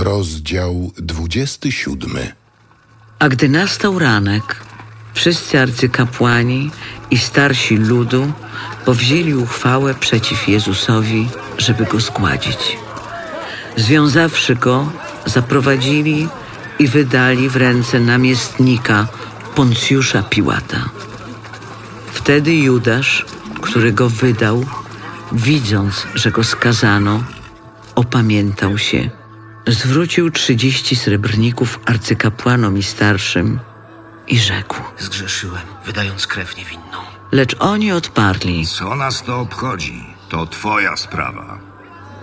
Rozdział 27. A gdy nastał ranek, wszyscy arcykapłani i starsi ludu powzięli uchwałę przeciw Jezusowi, żeby go zgładzić. Związawszy go, zaprowadzili i wydali w ręce namiestnika Poncjusza Piłata. Wtedy Judasz, który go wydał, widząc, że go skazano, opamiętał się, zwrócił trzydzieści srebrników arcykapłanom i starszym i rzekł. Zgrzeszyłem, wydając krew niewinną. Lecz oni odparli, Co nas to obchodzi? To twoja sprawa.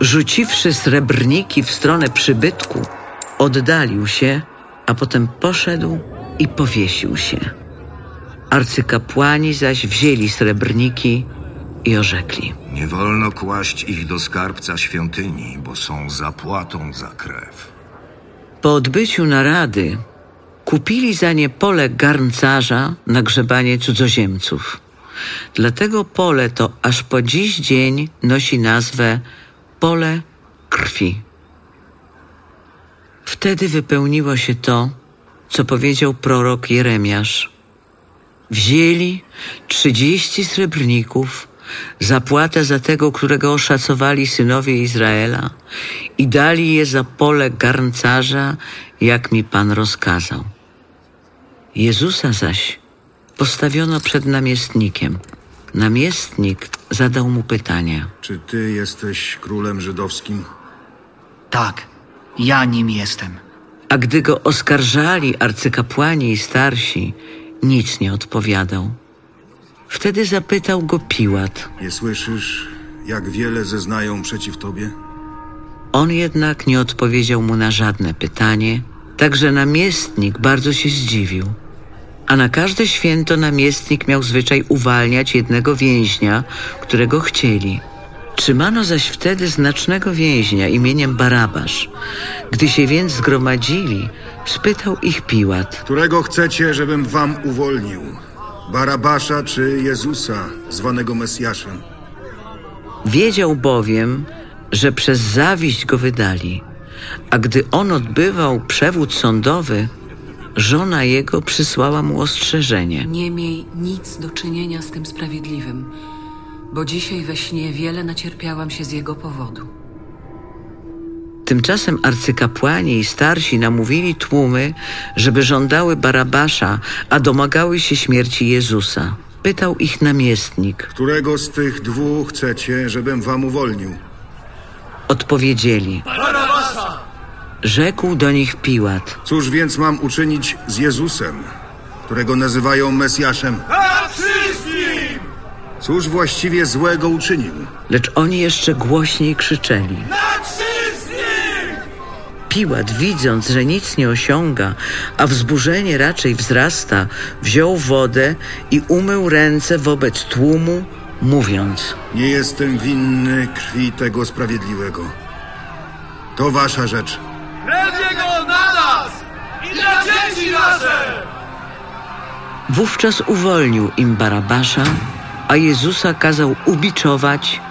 rzuciwszy srebrniki w stronę przybytku, oddalił się, a potem poszedł i powiesił się. Arcykapłani zaś wzięli srebrniki i orzekli. Nie wolno kłaść ich do skarbca świątyni, bo są zapłatą za krew. Po odbyciu narady kupili za nie pole garncarza na grzebanie cudzoziemców. Dlatego pole to aż po dziś dzień nosi nazwę pole krwi. Wtedy wypełniło się to, co powiedział prorok Jeremiasz. Wzięli trzydzieści srebrników, zapłatę za tego, którego oszacowali synowie Izraela i dali je za pole garncarza, jak mi Pan rozkazał. Jezusa zaś postawiono przed namiestnikiem. Namiestnik zadał mu pytanie. Czy ty jesteś królem żydowskim? Tak, ja nim jestem. A gdy go oskarżali arcykapłani i starsi, nic nie odpowiadał. Wtedy zapytał go Piłat. Nie słyszysz, jak wiele zeznają przeciw tobie? On jednak nie odpowiedział mu na żadne pytanie, także namiestnik bardzo się zdziwił. A na każde święto namiestnik miał zwyczaj uwalniać jednego więźnia, którego chcieli. Trzymano zaś wtedy znacznego więźnia imieniem Barabasz. Gdy się więc zgromadzili, spytał ich Piłat. Którego chcecie, żebym wam uwolnił? Barabasza czy Jezusa, zwanego Mesjaszem? Wiedział bowiem, że przez zawiść go wydali, a gdy on odbywał przewód sądowy, żona jego przysłała mu ostrzeżenie. Nie miej nic do czynienia z tym sprawiedliwym, bo dzisiaj we śnie wiele nacierpiałam się z jego powodu. Tymczasem arcykapłani i starsi namówili tłumy, żeby żądały Barabasza, a domagały się śmierci Jezusa. Pytał ich namiestnik. Którego z tych dwóch chcecie, żebym wam uwolnił? Odpowiedzieli. Rzekł do nich Piłat. Cóż więc mam uczynić z Jezusem, którego nazywają Mesjaszem? Cóż właściwie złego uczynił? Lecz oni jeszcze głośniej krzyczeli. Piłat, widząc, że nic nie osiąga, a wzburzenie raczej wzrasta, wziął wodę i umył ręce wobec tłumu, mówiąc: Nie jestem winny krwi tego sprawiedliwego. To wasza rzecz. Krew Jego na nas i na dzieci nasze! Wówczas uwolnił im Barabasza, a Jezusa kazał ubiczować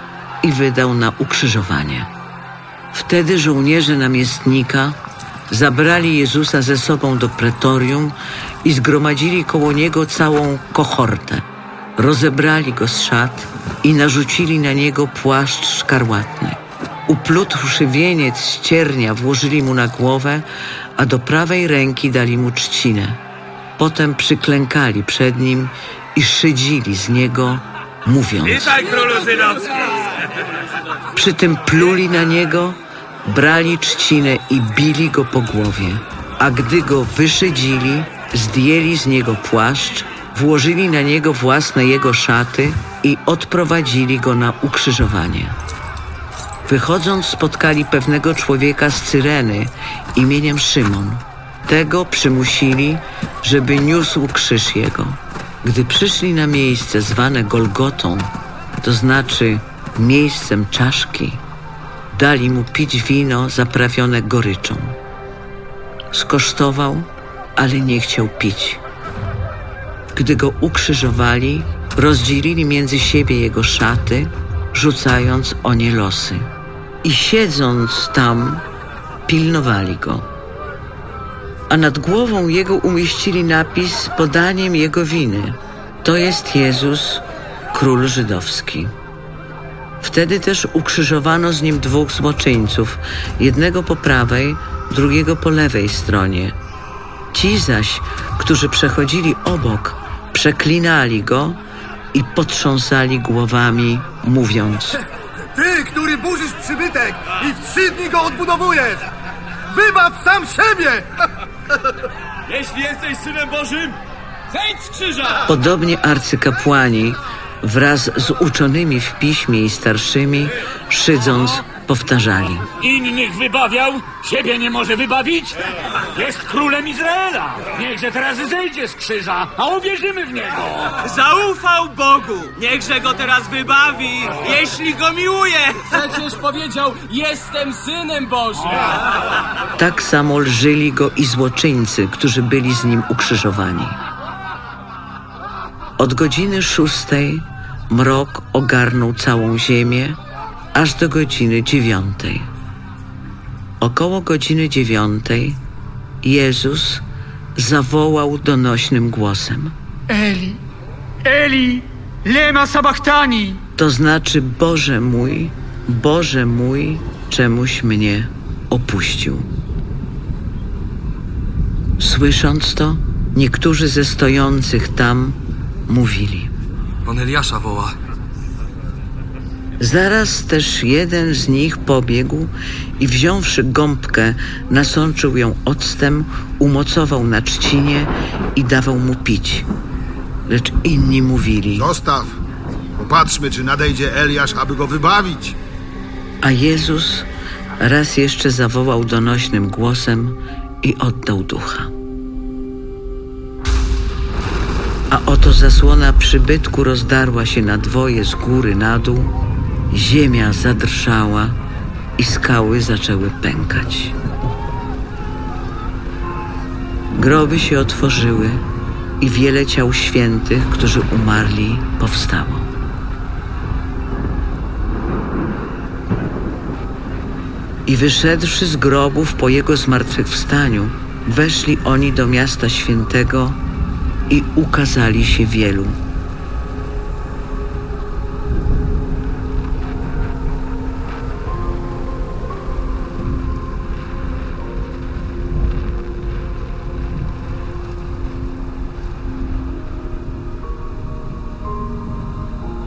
i wydał na ukrzyżowanie. Wtedy żołnierze namiestnika zabrali Jezusa ze sobą do pretorium i zgromadzili koło niego całą kohortę. Rozebrali go z szat i narzucili na niego płaszcz szkarłatny. Uplutwszy wieniec z ciernia włożyli mu na głowę, a do prawej ręki dali mu trzcinę. Potem przyklękali przed nim i szydzili z niego, mówiąc... Witaj, królu żydowski! Przy tym pluli na niego, brali trzcinę i bili go po głowie. A gdy go wyszydzili, zdjęli z niego płaszcz, włożyli na niego własne jego szaty i odprowadzili go na ukrzyżowanie. Wychodząc, spotkali pewnego człowieka z Cyreny imieniem Szymon. Tego przymusili, żeby niósł krzyż jego. Gdy przyszli na miejsce zwane Golgotą, to znaczy miejscem czaszki, dali mu pić wino zaprawione goryczą. Skosztował, ale nie chciał pić. Gdy go ukrzyżowali, rozdzielili między siebie jego szaty, rzucając o nie losy. I siedząc tam, pilnowali go. A nad głową jego umieścili napis z podaniem jego winy. To jest Jezus, król żydowski. Wtedy też ukrzyżowano z nim dwóch złoczyńców, jednego po prawej, drugiego po lewej stronie. Ci zaś, którzy przechodzili obok, przeklinali go i potrząsali głowami, mówiąc: Ty, który burzysz przybytek i w trzy dni go odbudowujesz! Wybaw sam siebie! Jeśli jesteś Synem Bożym, zejdź z krzyża! Podobnie arcykapłani wraz z uczonymi w piśmie i starszymi, szydząc, powtarzali. Innych wybawiał, siebie nie może wybawić? Jest królem Izraela. Niechże teraz zejdzie z krzyża, a uwierzymy w niego. Zaufał Bogu. Niechże go teraz wybawi, jeśli go miłuje. Przecież powiedział, jestem Synem Bożym. Tak samo lżyli go i złoczyńcy, którzy byli z nim ukrzyżowani. Od godziny szóstej mrok ogarnął całą ziemię, aż do godziny dziewiątej. Około godziny dziewiątej Jezus zawołał donośnym głosem. Eli, Eli, lema sabachtani. To znaczy, Boże mój, Boże mój, czemuś mnie opuścił. Słysząc to, niektórzy ze stojących tam mówili. On Eliasza woła. Zaraz też jeden z nich pobiegł i wziąwszy gąbkę, nasączył ją octem, umocował na trzcinie i dawał mu pić. Lecz inni mówili, Zostaw. Popatrzmy, czy nadejdzie Eliasz, aby go wybawić. a Jezus raz jeszcze zawołał donośnym głosem i oddał ducha. A oto zasłona przybytku rozdarła się na dwoje z góry na dół, ziemia zadrżała i skały zaczęły pękać. Groby się otworzyły i wiele ciał świętych, którzy umarli, powstało. I wyszedłszy z grobów po jego zmartwychwstaniu, weszli oni do miasta świętego i ukazali się wielu.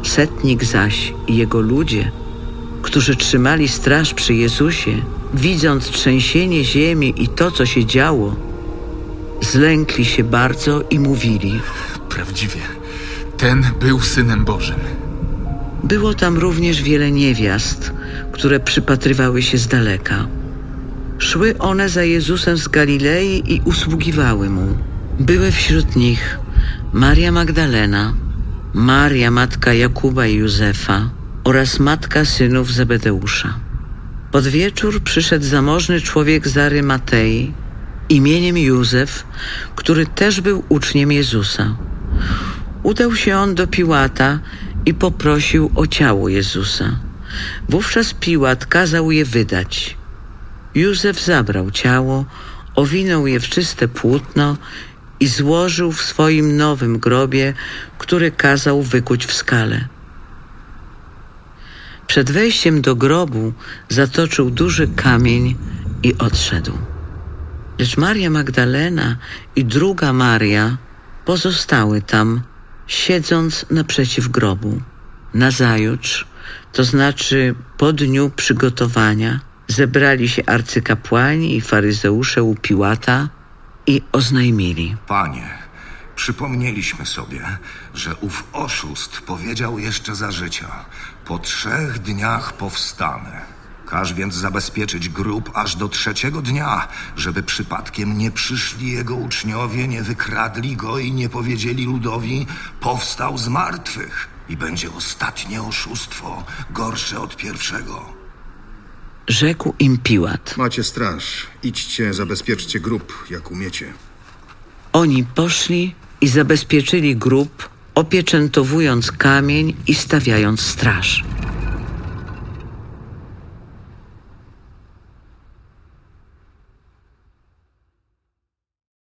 Setnik zaś i jego ludzie, którzy trzymali straż przy Jezusie, widząc trzęsienie ziemi i to, co się działo, zlękli się bardzo i mówili. Prawdziwie, ten był synem Bożym. Było tam również wiele niewiast, które przypatrywały się z daleka. Szły one za Jezusem z Galilei i usługiwały mu. Były wśród nich Maria Magdalena, Maria matka Jakuba i Józefa oraz matka synów Zebedeusza. Pod wieczór przyszedł zamożny człowiek z Arymatei imieniem Józef, który też był uczniem Jezusa. Udał się on do Piłata i poprosił o ciało Jezusa. Wówczas Piłat kazał je wydać. Józef zabrał ciało, owinął je w czyste płótno i złożył w swoim nowym grobie, który kazał wykuć w skale. Przed wejściem do grobu zatoczył duży kamień i odszedł. Lecz Maria Magdalena i druga Maria pozostały tam, siedząc naprzeciw grobu. Nazajutrz, to znaczy po dniu przygotowania, zebrali się arcykapłani i faryzeusze u Piłata i oznajmili. Panie, przypomnieliśmy sobie, że ów oszust powiedział jeszcze za życia: Po trzech dniach powstanę. Każ więc zabezpieczyć grób aż do trzeciego dnia, żeby przypadkiem nie przyszli jego uczniowie, nie wykradli go i nie powiedzieli ludowi: Powstał z martwych. I będzie ostatnie oszustwo, gorsze od pierwszego. Rzekł im Piłat. Macie straż. Idźcie, zabezpieczcie grób, jak umiecie. Oni poszli i zabezpieczyli grób, opieczętowując kamień i stawiając straż.